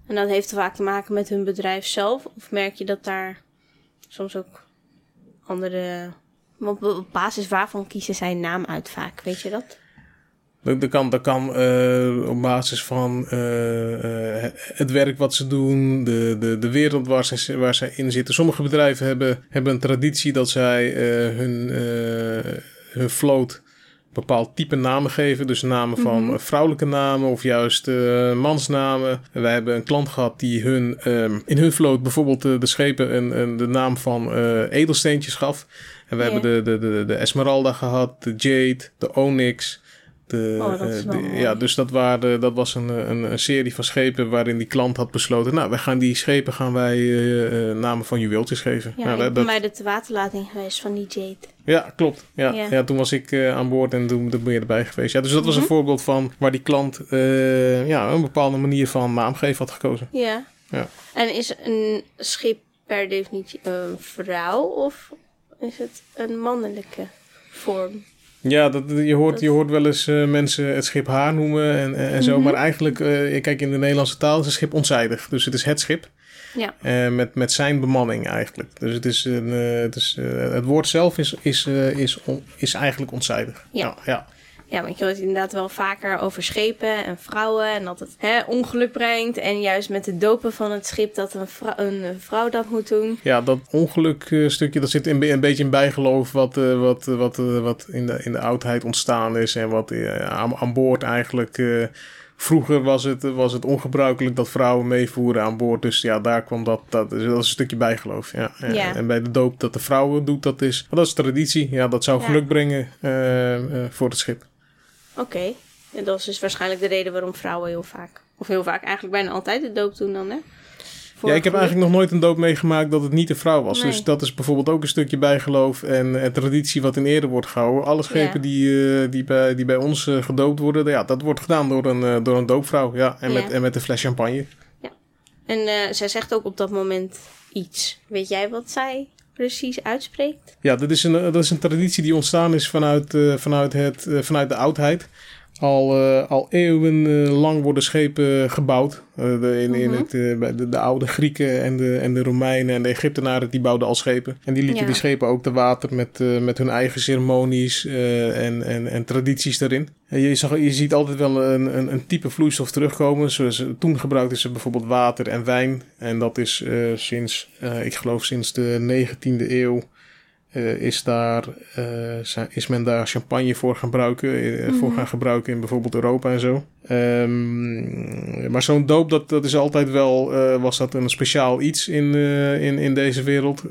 En dat heeft vaak te maken met hun bedrijf zelf? Of merk je dat daar soms ook andere... Op, basis waarvan kiezen zij naam uit vaak, weet je dat? Dat, kan, dat kan eh, op basis van eh, eh, het werk wat ze doen, de, de, de wereld waar ze, waar zij in zitten. Sommige bedrijven hebben, hebben een traditie dat zij hun, hun een bepaald type namen geven. Dus namen van Mhm. eh, vrouwelijke namen of juist eh, mansnamen. En wij hebben een klant gehad die hun, ehm, in hun vloot bijvoorbeeld eh, de schepen een, een, de naam van edelsteentjes gaf. En we hebben de, de, de, de Esmeralda gehad, de Jade, de Onyx. De, Oh, dat eh, de- ja, dus dat, waren, dat was een, een, een serie van schepen waarin die klant had besloten... nou, wij gaan die schepen gaan wij eh, eh, namen van juweeltjes geven. Ja, Nou, ik dat, ben bij de te waterlating geweest van die Jade. ja, klopt. Ja, Ja. ja. toen was ik eh, aan boord en toen, ben je erbij geweest. Ja, dus dat was een Mhm. voorbeeld van waar die klant eh, ja, een bepaalde manier van naamgeven had gekozen. Ja. Ja. En is een schip per definitie een vrouw of is het een mannelijke vorm? Ja, dat, je, hoort, je hoort wel eens eh, mensen het schip haar noemen en, en, en zo. Mhm. Maar eigenlijk, eh, kijk, in de Nederlandse taal is een schip onzijdig. Dus het is het schip. Ja. Eh, met, met zijn bemanning eigenlijk. Dus het, is een, het, is, het woord zelf is, is, is, on- is eigenlijk onzijdig. Ja. ja. ja. Ja, want je hoort inderdaad wel vaker over schepen en vrouwen en dat het hè, ongeluk brengt. En juist met het dopen van het schip dat een vrou- een vrouw dat moet doen. Ja, dat ongelukstukje, stukje dat zit een, een beetje in bijgeloof wat, eh, wat, eh, wat, eh, wat in, de, in de oudheid ontstaan is. En wat eh, aan, aan boord eigenlijk... eh, vroeger was het, was het ongebruikelijk dat vrouwen meevoeren aan boord. Dus ja, daar kwam dat... Dat, dat is een stukje bijgeloof, ja. En- Ja. En bij de doop dat de vrouwen doet, dat is, dat is traditie. Ja, dat zou Ja. geluk brengen eh, eh, voor het schip. Oké. En dat is dus waarschijnlijk de reden waarom vrouwen heel vaak, of heel vaak eigenlijk bijna altijd de doop doen dan, hè? Voor ja, ik heb geluk. eigenlijk nog nooit een doop meegemaakt dat het niet een vrouw was. Nee. Dus dat is bijvoorbeeld ook een stukje bijgeloof en, en traditie wat in ere wordt gehouden. Alle schepen Ja. die, eh, die, bij, die bij ons eh, gedoopt worden, ja, dat wordt gedaan door een, eh, door een doopvrouw. Ja, en, Ja. Met, en met een fles champagne. En eh, zij zegt ook op dat moment iets. Weet jij wat zij precies uitspreekt? Ja, dat is een, dat is een traditie die ontstaan is vanuit, eh, vanuit, het, eh, vanuit de oudheid. Al, eh, al eeuwenlang worden schepen gebouwd. Eh, de, in, in Mhm. het, eh, bij de, de oude Grieken en de, en de Romeinen en de Egyptenaren die bouwden al schepen. En die lieten Ja. die schepen ook te water met, eh, met hun eigen ceremonies eh, en, en, en tradities daarin. En je, zag, je ziet altijd wel een, een, een type vloeistof terugkomen. Zoals, eh, toen gebruikten ze bijvoorbeeld water en wijn. En dat is eh, sinds, eh, ik geloof sinds de 19e eeuw eh, is, daar, eh, is men daar champagne voor gaan gebruiken, eh, voor Mhm. gaan gebruiken in bijvoorbeeld Europa en zo. Ehm, maar zo'n doop, dat, dat is altijd wel, was dat een speciaal iets in, in, in deze wereld.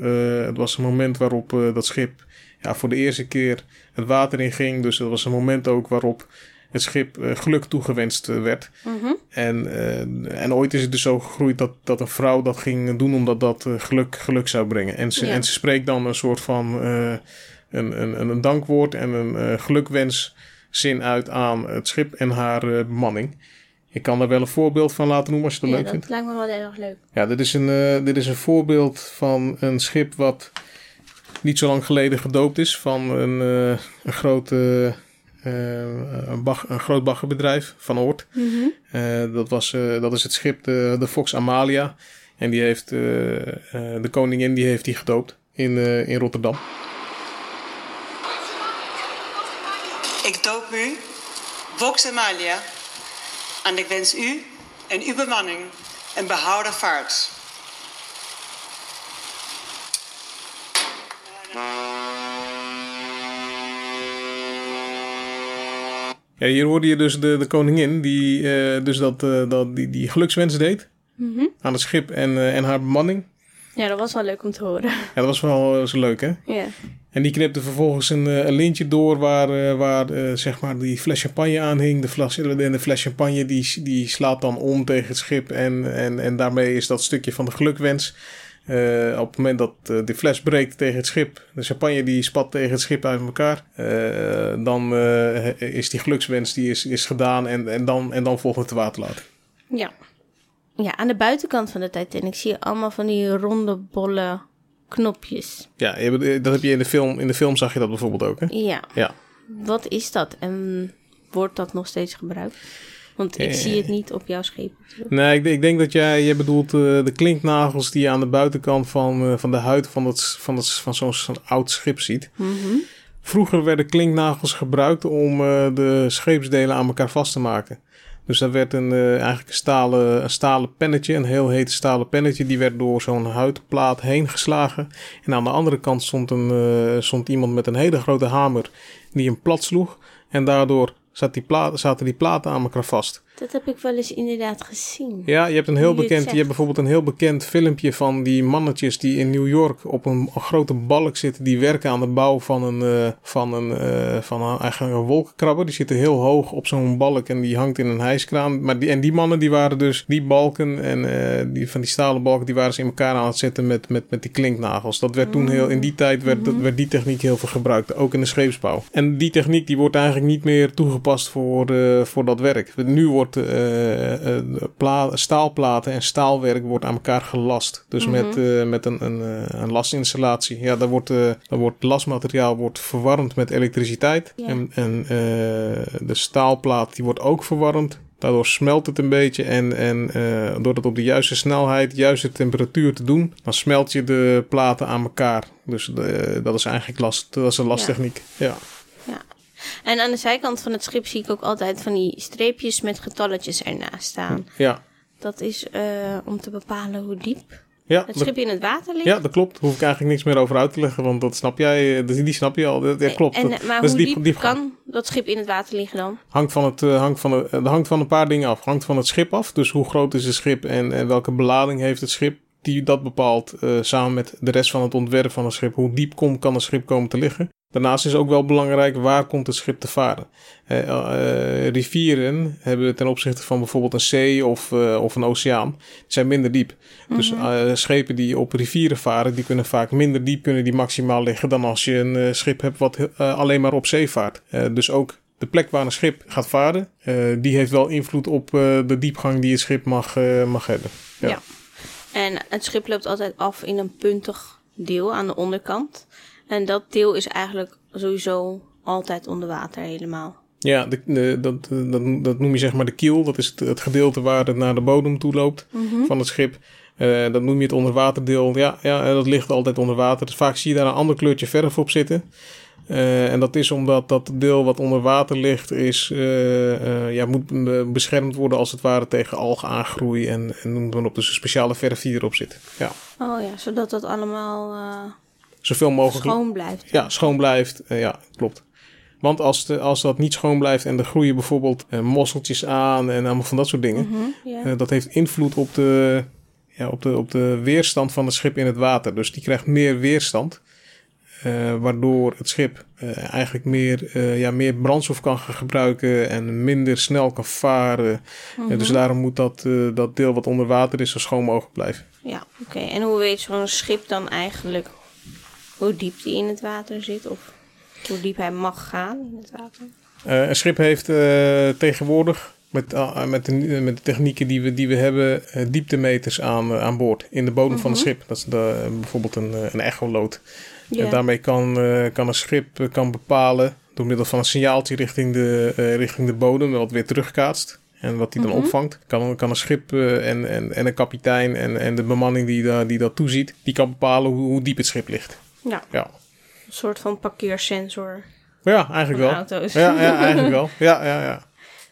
Het was een moment waarop dat schip ja, voor de eerste keer het water in ging. Dus dat was een moment ook waarop het schip eh, geluk toegewenst eh, werd. Mhm. En, eh, en ooit is het dus zo gegroeid dat, dat een vrouw dat ging doen omdat dat geluk, geluk zou brengen. En ze, Ja. en ze spreekt dan een soort van een, een, een dankwoord en een gelukwенszin uit aan het schip en haar bemanning. Ik kan daar wel een voorbeeld van laten noemen als je dat Ja, leuk dat vindt. lijkt me wel heel erg leuk. Ja, dit is, een, dit is een voorbeeld van een schip wat niet zo lang geleden gedoopt is van een, een, grote, een, bag- een groot baggerbedrijf van Oort. Mhm. Eh, dat, was, eh, dat is het schip de, de Fox Amalia. En die heeft, eh, eh, de koningin die heeft die gedoopt in, eh, in Rotterdam. Ik doop u, Vox Amalia, en ik wens u en uw bemanning een behouden vaart. Ja, hier hoorde je dus de, de koningin die, eh, dus dat, eh, dat, die, die gelukswens deed Mhm. aan het schip en, eh, en haar bemanning. Ja, dat was wel leuk om te horen. Ja, dat was wel zo leuk hè. ja. En die knipte vervolgens een, een lintje door waar, waar zeg maar die fles champagne aan hing. De fles, en de fles champagne die, die slaat dan om tegen het schip. En, en, en daarmee is dat stukje van de gelukwens. Eh, op het moment dat eh, die fles breekt tegen het schip, de champagne die spat tegen het schip uit elkaar, eh, dan is die gelukswens die is, is gedaan en, en, dan, en dan volgt het waterlating. Ja. Ja, aan de buitenkant van de Titanic zie je allemaal van die ronde, bolle knopjes. Ja, dat heb je in de film. In de film zag je dat bijvoorbeeld ook. Hè? Ja. Ja. Wat is dat en wordt dat nog steeds gebruikt? Want ik Eh. zie het niet op jouw scheep. Nee, ik, ik denk dat jij, jij bedoelt eh, de klinknagels die je aan de buitenkant van, eh, van de huid van, het, van, het, van zo'n oud schip ziet. Mhm. Vroeger werden klinknagels gebruikt om de scheepsdelen aan elkaar vast te maken. Dus daar werd een, eigenlijk een stalen, een stalen pennetje, een heel heet stalen pennetje, die werd door zo'n huidplaat heen geslagen. En aan de andere kant stond, een, stond iemand met een hele grote hamer die hem plat sloeg. En daardoor zat die plaat, zaten die platen aan elkaar vast. Dat heb ik wel eens inderdaad gezien. Ja, je hebt een heel bekend, je hebt bijvoorbeeld een heel bekend filmpje van die mannetjes die in New York op een, een grote balk zitten, die werken aan de bouw van een, eh, van een, eh, van een, eigenlijk een wolkenkrabber. Die zitten heel hoog op zo'n balk en die hangt in een hijskraan. Maar die, en die mannen die waren dus, die balken en eh, die, van die stalen balken, die waren ze in elkaar aan het zetten met, met, met die klinknagels. Dat werd toen heel, in die tijd werd, dat- werd die techniek heel veel gebruikt, ook in de scheepsbouw. En die techniek die wordt eigenlijk niet meer toegepast voor, eh, voor dat werk. Nu wordt eh, eh, pla- staalplaten en staalwerk wordt aan elkaar gelast. Dus met, eh, met een, een, een lasinstallatie. Ja, daar wordt, daar wordt lastmateriaal wordt verwarmd met elektriciteit. En, en de staalplaat die wordt ook verwarmd. Daardoor smelt het een beetje en, en door dat op de juiste snelheid, juiste temperatuur te doen, dan smelt je de platen aan elkaar. Dus de- dat is eigenlijk last, dat is een lastechniek. Ja. Ja. En aan de zijkant van het schip zie ik ook altijd van die streepjes met getalletjes ernaast staan. Ja, Dat is eh, om te bepalen hoe diep ja, het schip in het water ligt. ja, dat klopt. Daar hoef ik eigenlijk niks meer over uit te leggen, want dat snap jij, eh, die snap je al. Dat, ja, klopt. En, Dat- maar dat hoe diep- kan dat schip in het water liggen dan? Hangt van, het, eh, hangt, van de, het hangt van een paar dingen af. Hangt van het schip af. Dus hoe groot is het schip en, en welke belading heeft het schip. Die dat bepaalt eh, samen met de rest van het ontwerp van het schip. Hoe diep kom, kan het schip komen te liggen. Daarnaast is ook wel belangrijk waar komt het schip te varen. Eh, rivieren hebben ten opzichte van bijvoorbeeld een zee of, of een oceaan zijn minder diep. Dus eh, schepen die op rivieren varen, die kunnen vaak minder diep kunnen die maximaal liggen dan als je een schip hebt wat alleen maar op zee vaart. Dus ook de plek waar een schip gaat varen, die heeft wel invloed op de diepgang die het schip mag, mag hebben. Ja. Ja. En het schip loopt altijd af in een puntig deel aan de onderkant. En dat deel is eigenlijk sowieso altijd onder water helemaal. Ja, de, de- dat, dat, dat noem je zeg maar de kiel. Dat is het, het gedeelte waar het naar de bodem toe loopt van het schip. Eh, dat noem je het onderwaterdeel. Ja, ja, eh, dat ligt altijd onder water. Dus vaak zie je daar een ander kleurtje verf op zitten. Eh, en dat is omdat dat deel wat onder water ligt, is, eh, eh, ja, moet beschermd worden als het ware tegen algaangroei en, en noem het maar op. Dus een speciale verf die erop zit. Ja, Oh ja, zodat dat allemaal zoveel mogelijk schoon blijft. ja, schoon blijft. Ja, klopt. Want als, de, als dat niet schoon blijft en er groeien bijvoorbeeld eh, mosseltjes aan en allemaal van dat soort dingen. Mhm, eh, dat heeft invloed op de, ja, op, de, op de weerstand van het schip in het water. Dus die krijgt meer weerstand. Eh, waardoor het schip eh, eigenlijk meer, eh, ja, meer brandstof kan gaan gebruiken en minder snel kan varen. Eh, dus daarom moet dat, dat deel wat onder water is zo schoon mogelijk blijven. Ja, oké. En hoe weet zo'n schip dan eigenlijk hoe diep die in het water zit? Of hoe diep hij mag gaan in het water? Een schip heeft tegenwoordig met, met, de, met de technieken die we, die we hebben dieptemeters aan, aan boord in de bodem van het schip. Dat is de, bijvoorbeeld een, een echoloot. Ja. En daarmee kan, eh, kan een schip eh, kan bepalen door middel van een signaaltje richting de, eh, richting de bodem, wat weer terugkaatst. En wat die dan opvangt, kan, kan een schip en, en, en een kapitein en, en de bemanning die, daar die dat toeziet, die kan bepalen hoe, hoe diep het schip ligt. Ja, Ja, een soort van parkeersensor. ja eigenlijk wel. Auto's. Ja, ja, [laughs] eigenlijk wel. Ja, ja, ja.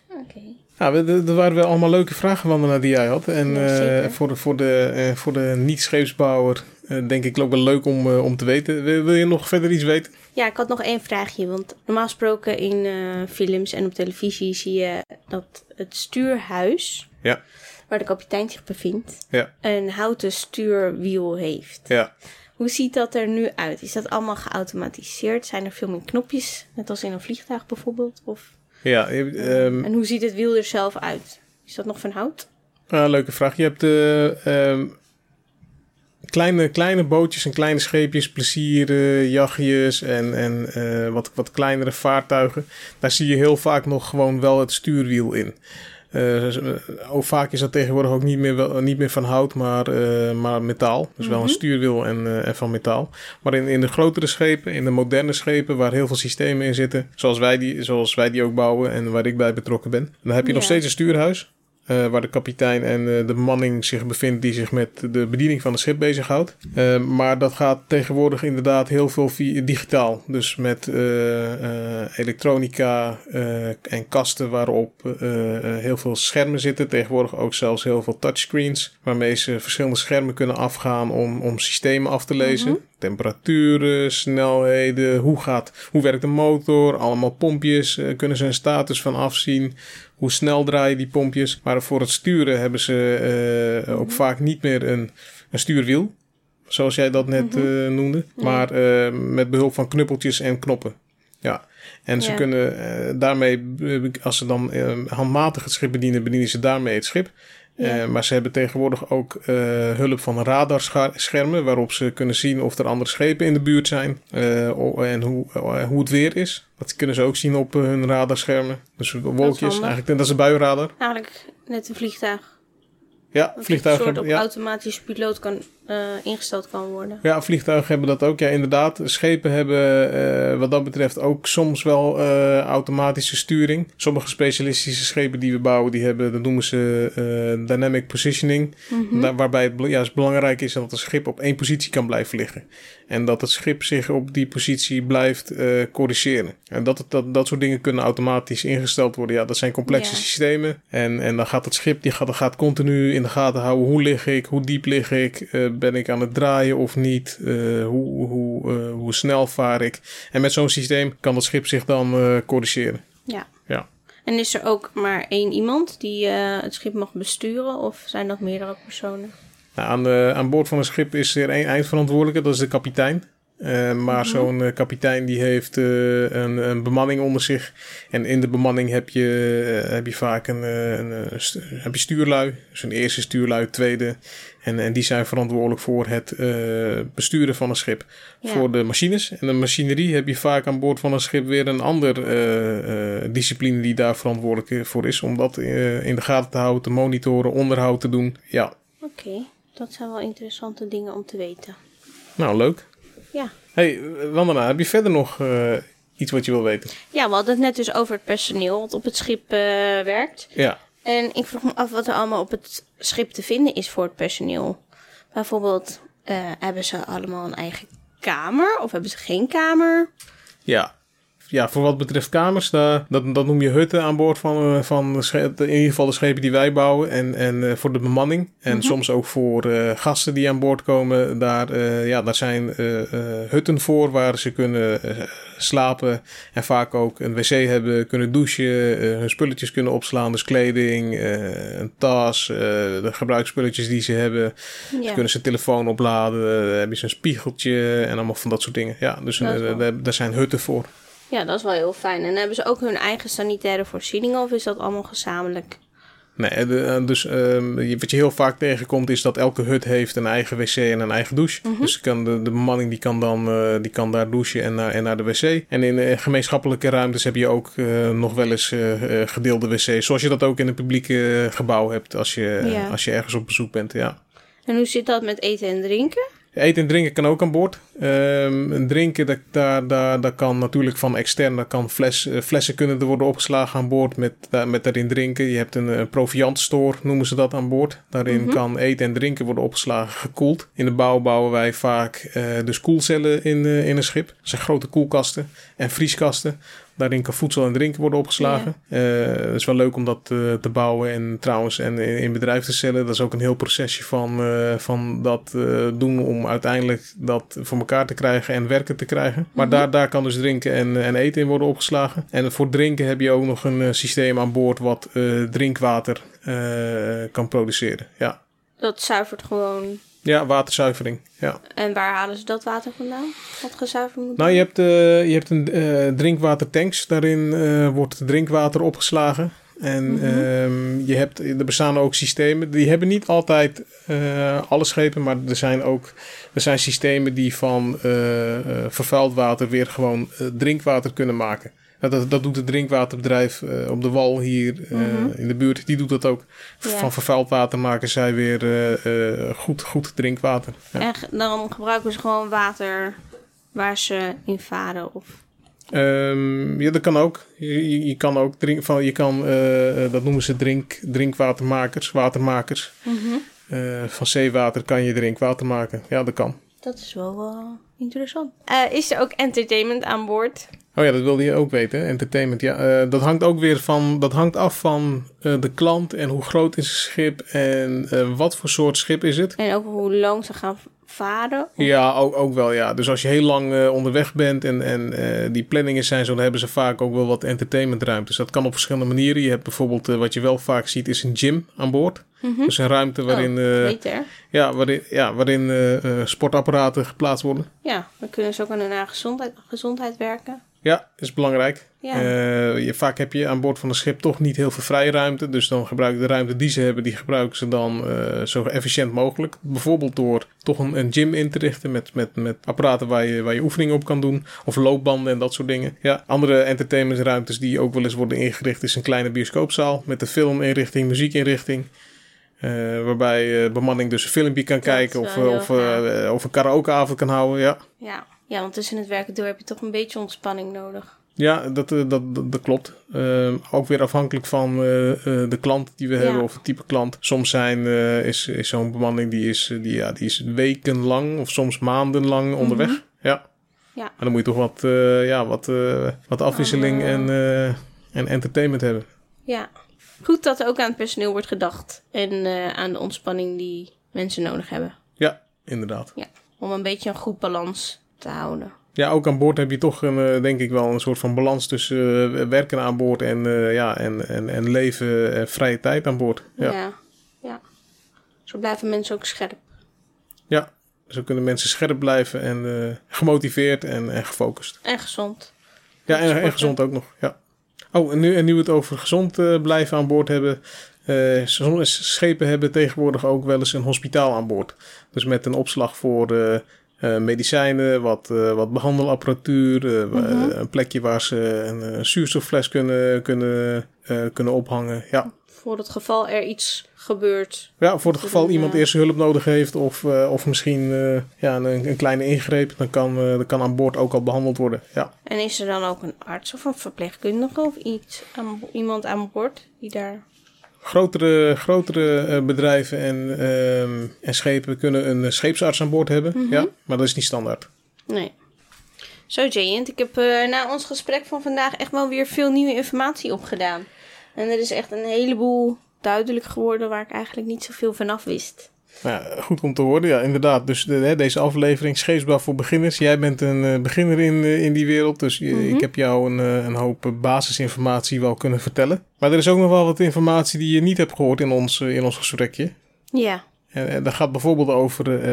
Oké. Ja, we- er waren wel allemaal leuke vragen Wandela, die jij had. En Ja, voor de, voor de, voor de niet-scheepsbouwer denk ik ook wel leuk om, eh, om te weten. Wil, wil je nog verder iets weten? Ja, ik had nog één vraagje. Want normaal gesproken in eh, films en op televisie zie je dat het stuurhuis, Ja, waar de kapitein zich bevindt, ja, een houten stuurwiel heeft. ja. Hoe ziet dat er nu uit? Is dat allemaal geautomatiseerd? Zijn er veel meer knopjes, net als in een vliegtuig bijvoorbeeld? Of, ja eh, ehm, en hoe ziet het wiel er zelf uit? Is dat nog van hout? ah, leuke vraag. Je hebt eh, ehm, kleine, kleine bootjes en kleine scheepjes, plezieren, jachtjes en, en eh, wat, wat kleinere vaartuigen. Daar zie je heel vaak nog gewoon wel het stuurwiel in. Eh, ook vaak is dat tegenwoordig ook niet meer, wel, niet meer van hout, maar, eh, maar metaal. Dus wel een stuurwiel en, en van metaal. Maar in, in de grotere schepen, in de moderne schepen, waar heel veel systemen in zitten, zoals wij die, zoals wij die ook bouwen en waar ik bij betrokken ben, dan heb je nog steeds een stuurhuis. Eh, waar de kapitein en eh, de bemanning zich bevindt die zich met de bediening van het schip bezighoudt. Eh, maar dat gaat tegenwoordig inderdaad heel veel digitaal. Dus met elektronica en kasten waarop heel veel schermen zitten. Tegenwoordig ook zelfs heel veel touchscreens. Waarmee ze verschillende schermen kunnen afgaan om, om systemen af te lezen. Temperaturen, snelheden, hoe, gaat, hoe werkt de motor, allemaal pompjes, eh, kunnen ze een status van afzien. Hoe snel draaien die pompjes. Maar voor het sturen hebben ze eh, ook vaak niet meer een, een stuurwiel. Zoals jij dat net eh, noemde. Maar met behulp van knuppeltjes en knoppen. Ja. En ze Ja. kunnen daarmee, als ze dan handmatig het schip bedienen, bedienen ze daarmee het schip. Ja. Eh, maar ze hebben tegenwoordig ook eh, hulp van radarschermen, waarop ze kunnen zien of er andere schepen in de buurt zijn eh, en hoe, hoe het weer is. Dat kunnen ze ook zien op hun radarschermen. Dus wolkjes, eigenlijk, dat is een buienradar. Eigenlijk net een vliegtuig. Ja, Dat vliegtuigen een soort op ja. automatisch piloot kan, eh, ingesteld kan worden. Ja, vliegtuigen hebben dat ook. Ja, inderdaad. Schepen hebben eh, wat dat betreft ook soms wel eh, automatische sturing. Sommige specialistische schepen die we bouwen, die hebben, dat noemen ze dynamic positioning. Daar- waarbij het juist belangrijk is dat het schip op één positie kan blijven liggen. En dat het schip zich op die positie blijft corrigeren. En dat, het, dat dat soort dingen kunnen automatisch ingesteld worden. Ja, dat zijn complexe Ja. systemen. En, en dan gaat het schip die gaat, gaat continu in de gaten houden. Hoe lig ik? Hoe diep lig ik? Ben ik aan het draaien of niet? Eh, hoe, hoe, eh, hoe snel vaar ik? En met zo'n systeem kan dat schip zich dan eh, corrigeren. Ja. Ja. En is er ook maar één iemand die het schip mag besturen? Of zijn dat meerdere personen? Nou, aan, de, aan boord van een schip is er één eindverantwoordelijke, dat is de kapitein. Maar zo'n eh, kapitein die heeft een, een bemanning onder zich. En in de bemanning heb je, heb je vaak een, een, heb je stuurlui. Dus een eerste stuurlui, tweede. En, en die zijn verantwoordelijk voor het eh, besturen van een schip. Ja. Voor de machines. En de machinerie heb je vaak aan boord van een schip weer een ander eh, eh, discipline die daar verantwoordelijk voor is. Om dat in de gaten te houden, te monitoren, onderhoud te doen. Ja, Oké, dat zijn wel interessante dingen om te weten. nou leuk. Ja. Hey, Wandana, heb je verder nog iets wat je wil weten? Ja, we hadden het net dus over het personeel wat op het schip werkt. Ja. En ik vroeg me af wat er allemaal op het schip te vinden is voor het personeel. Bijvoorbeeld, eh, hebben ze allemaal een eigen kamer of hebben ze geen kamer? Ja. Ja, voor wat betreft kamers, daar, dat, dat noem je hutten aan boord van, eh, van de sche- in ieder geval de schepen die wij bouwen. En, en eh, voor de bemanning. En soms ook voor eh, gasten die aan boord komen. Daar, ja, daar zijn hutten voor waar ze kunnen slapen. En vaak ook een wc hebben, kunnen douchen, hun spulletjes kunnen opslaan. Dus kleding, een tas, de gebruiksspulletjes die ze hebben. Ja. Ze kunnen zijn telefoon opladen, dan heb je zo'n spiegeltje en allemaal van dat soort dingen. Ja, dus daar zijn hutten voor. Ja, dat is wel heel fijn. En hebben ze ook hun eigen sanitaire voorzieningen of is dat allemaal gezamenlijk? Nee, de- eh, dus ehm, wat je heel vaak tegenkomt is dat elke hut heeft een eigen wc en een eigen douche. Dus kan de, de bemanning die kan dan eh, die kan daar douchen en naar, en naar de wc. En in eh, gemeenschappelijke ruimtes heb je ook eh, nog wel eens eh, eh, gedeelde wc's. Zoals je dat ook in een publieke eh, gebouw hebt als je, Ja. als je ergens op bezoek bent. Ja. En hoe zit dat met eten en drinken? Eten en drinken kan ook aan boord. En drinken, dat, daar, daar, dat kan natuurlijk van extern. Dat kan fles, eh, flessen kunnen er worden opgeslagen aan boord met, daar- met daarin drinken. Je hebt een, eh, proviantstore, noemen ze dat aan boord. Daarin kan eten en drinken worden opgeslagen, gekoeld. In de bouw bouwen wij vaak eh, dus koelcellen in, in een schip. Dat zijn grote koelkasten en vrieskasten. Daarin kan voedsel en drinken worden opgeslagen. Eh, het is wel leuk om dat eh, te bouwen en trouwens en in, in bedrijf te stellen. Dat is ook een heel procesje van, eh, van dat doen om uiteindelijk dat voor elkaar te krijgen en werken te krijgen. Maar daar, daar kan dus drinken en, en eten in worden opgeslagen. En voor drinken heb je ook nog een systeem aan boord wat drinkwater kan produceren. Ja. Dat zuivert gewoon. Ja, waterzuivering. Ja. En waar halen ze dat water vandaan? Wat gezuiverd moet Nou, je hebt, eh, je hebt een eh, drinkwatertanks. Daarin eh, wordt drinkwater opgeslagen. En ehm, je hebt, er bestaan ook systemen. Die hebben niet altijd alle schepen, maar er zijn ook er zijn systemen die van eh, vervuild water weer gewoon drinkwater kunnen maken. Dat, dat doet het drinkwaterbedrijf eh, op de wal hier eh, in de buurt. Die doet dat ook. Ja. Van vervuild water maken zij weer eh, goed, goed drinkwater. Ja. En dan gebruiken ze gewoon water waar ze in varen. Of... Ehm, ja, dat kan ook. Je, kan ook drink, van, je kan, dat noemen ze drink, drinkwatermakers, watermakers. Eh, van zeewater kan je drinkwater maken. Ja, dat kan. Dat is wel interessant. Is er ook entertainment aan boord? Oh ja, dat wilde je ook weten. Entertainment. Ja, eh, dat hangt ook weer van. Dat hangt af van eh, de klant en hoe groot is het schip en eh, wat voor soort schip is het. En ook hoe lang ze gaan varen? Ja, ook, ook wel ja. Dus als je heel lang onderweg bent en, en die planningen zijn zo, dan hebben ze vaak ook wel wat entertainmentruimtes. Dat kan op verschillende manieren. Je hebt bijvoorbeeld, wat je wel vaak ziet, is een gym aan boord. Dus een ruimte waarin, Oh, eh, beter. ja, waarin, ja, waarin sportapparaten geplaatst worden. Ja, dan kunnen ze ook aan hun eigen gezondheid, gezondheid werken. Ja, is belangrijk. Ja. Eh, je, vaak heb je aan boord van een schip toch niet heel veel vrije ruimte. Dus dan gebruiken de ruimte die ze hebben, die gebruiken ze dan eh, zo efficiënt mogelijk. Bijvoorbeeld door toch een, een gym in te richten met, met, met apparaten waar je, waar je oefeningen op kan doen. Of loopbanden en dat soort dingen. Ja, andere entertainmentruimtes die ook wel eens worden ingericht is een kleine bioscoopzaal met een filminrichting, muziekinrichting. Eh, waarbij bemanning dus een filmpje kan kijken of, of, of een karaokeavond kan houden. Ja. Ja. Ja, want tussen het werken door heb je toch een beetje ontspanning nodig. Ja, dat, eh, dat, dat, dat klopt. Ehm, ook weer afhankelijk van eh, eh, de klant die we hebben of het type klant. Soms zijn, eh, is, is zo'n bemanning die is, eh, die, ja, die is wekenlang of soms maandenlang onderweg. Ja. Ja. Maar dan moet je toch wat, eh, ja, wat, eh, wat afwisseling Ah. en, eh, en entertainment hebben. Ja. Goed dat er ook aan het personeel wordt gedacht. En eh, aan de ontspanning die mensen nodig hebben. Ja, inderdaad. Ja. Om een beetje een goed balans te houden. Ja, ook aan boord heb je toch een, eh, denk ik wel een soort van balans tussen eh, werken aan boord en, eh, ja, en, en, en leven en vrije tijd aan boord. Ja. Ja. ja. Zo blijven mensen ook scherp. Ja, zo kunnen mensen scherp blijven en gemotiveerd en, en gefocust. En gezond. Ja, en, gezond ook nog. Ja. Oh, en nu, en nu we het over gezond blijven aan boord hebben. schepen hebben tegenwoordig ook wel eens een hospitaal aan boord. Dus met een opslag voor eh, medicijnen, wat, eh, wat behandelapparatuur, eh, wa- een plekje waar ze een, zuurstoffles kunnen, kunnen, kunnen ophangen. Ja. Voor het geval er iets gebeurt. Ja, voor het geval iemand eerst hulp nodig heeft of, of misschien ja, een, een kleine ingreep, dan kan, dan kan aan boord ook al behandeld worden. Ja. En is er dan ook een arts of een verpleegkundige of iets aan, iemand aan boord die daar... Grotere, grotere eh, bedrijven en, ehm, en schepen kunnen een scheepsarts aan boord hebben, ja, maar dat is niet standaard. Nee. Zo Jayant, ik heb uh, na ons gesprek van vandaag echt wel weer veel nieuwe informatie opgedaan. En er is echt een heleboel duidelijk geworden waar ik eigenlijk niet zoveel vanaf wist. Nou, goed om te horen, ja, inderdaad. Dus de, deze aflevering, Scheepsbouw voor beginners. Jij bent een uh, beginner in, uh, in die wereld, dus mm -hmm. ik heb jou een, een hoop basisinformatie wel kunnen vertellen. Maar er is ook nog wel wat informatie die je niet hebt gehoord in ons, in ons gesprekje. Ja. En, en dat gaat bijvoorbeeld over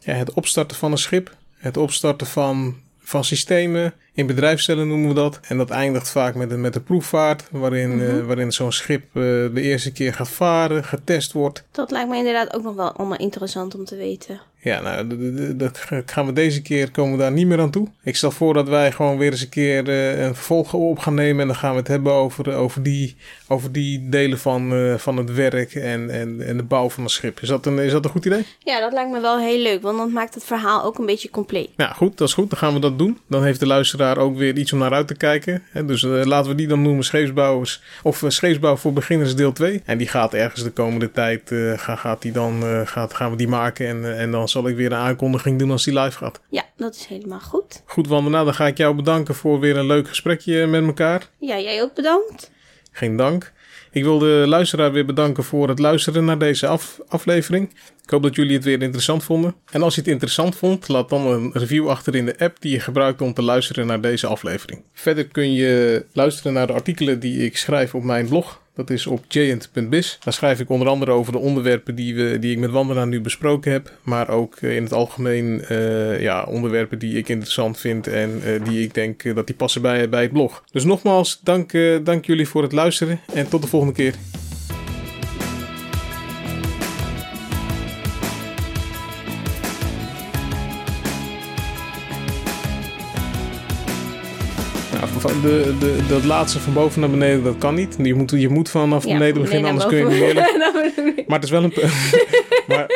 ja, het opstarten van een schip, het opstarten van, van systemen, in bedrijfscellen noemen we dat. En dat eindigt vaak met een, met een proefvaart, waarin, mm -hmm. uh, waarin zo'n schip uh, de eerste keer gaat varen, getest wordt. Dat lijkt me inderdaad ook nog wel allemaal interessant om te weten. Ja, nou, dat gaan we deze keer komen we daar niet meer aan toe. Ik stel voor dat wij gewoon weer eens een keer uh, een vervolg op gaan nemen. En dan gaan we het hebben over, over, die, over die delen van, uh, van het werk en, en, en de bouw van een schip. Is dat, een, is dat een goed idee? Ja, dat lijkt me wel heel leuk, want dan maakt het verhaal ook een beetje compleet. Ja, goed, dat is goed. Dan gaan we dat doen. Dan heeft de luisteraar ook weer iets om naar uit te kijken. Dus uh, laten we die dan noemen scheepsbouwers of scheepsbouw voor beginners deel 2. En die gaat ergens de komende tijd, gaat, gaat die dan, gaat, gaan we die maken en, en dan zal ik weer een aankondiging doen als die live gaat. Ja, dat is helemaal goed. Goed, Wanda. Dan ga ik jou bedanken voor weer een leuk gesprekje met elkaar. Ja, jij ook bedankt. Geen dank. Ik wil de luisteraar weer bedanken voor het luisteren naar deze af aflevering. Ik hoop dat jullie het weer interessant vonden. En als je het interessant vond, laat dan een review achter in de app die je gebruikt om te luisteren naar deze aflevering. Verder kun je luisteren naar de artikelen die ik schrijf op mijn blog. Dat is op giant.biz. Daar schrijf ik onder andere over de onderwerpen die, we, die ik met Wandelaar nu besproken heb. Maar ook in het algemeen uh, ja, onderwerpen die ik interessant vind en uh, die ik denk dat die passen bij, bij het blog. Dus nogmaals, dank, dank jullie voor het luisteren en tot de volgende keer. De, de, dat laatste van boven naar beneden, dat kan niet. Je moet, je moet vanaf ja, beneden beginnen, anders kun je niet meer. [laughs] maar het is wel een, maar,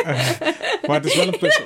maar het is wel een puzzel.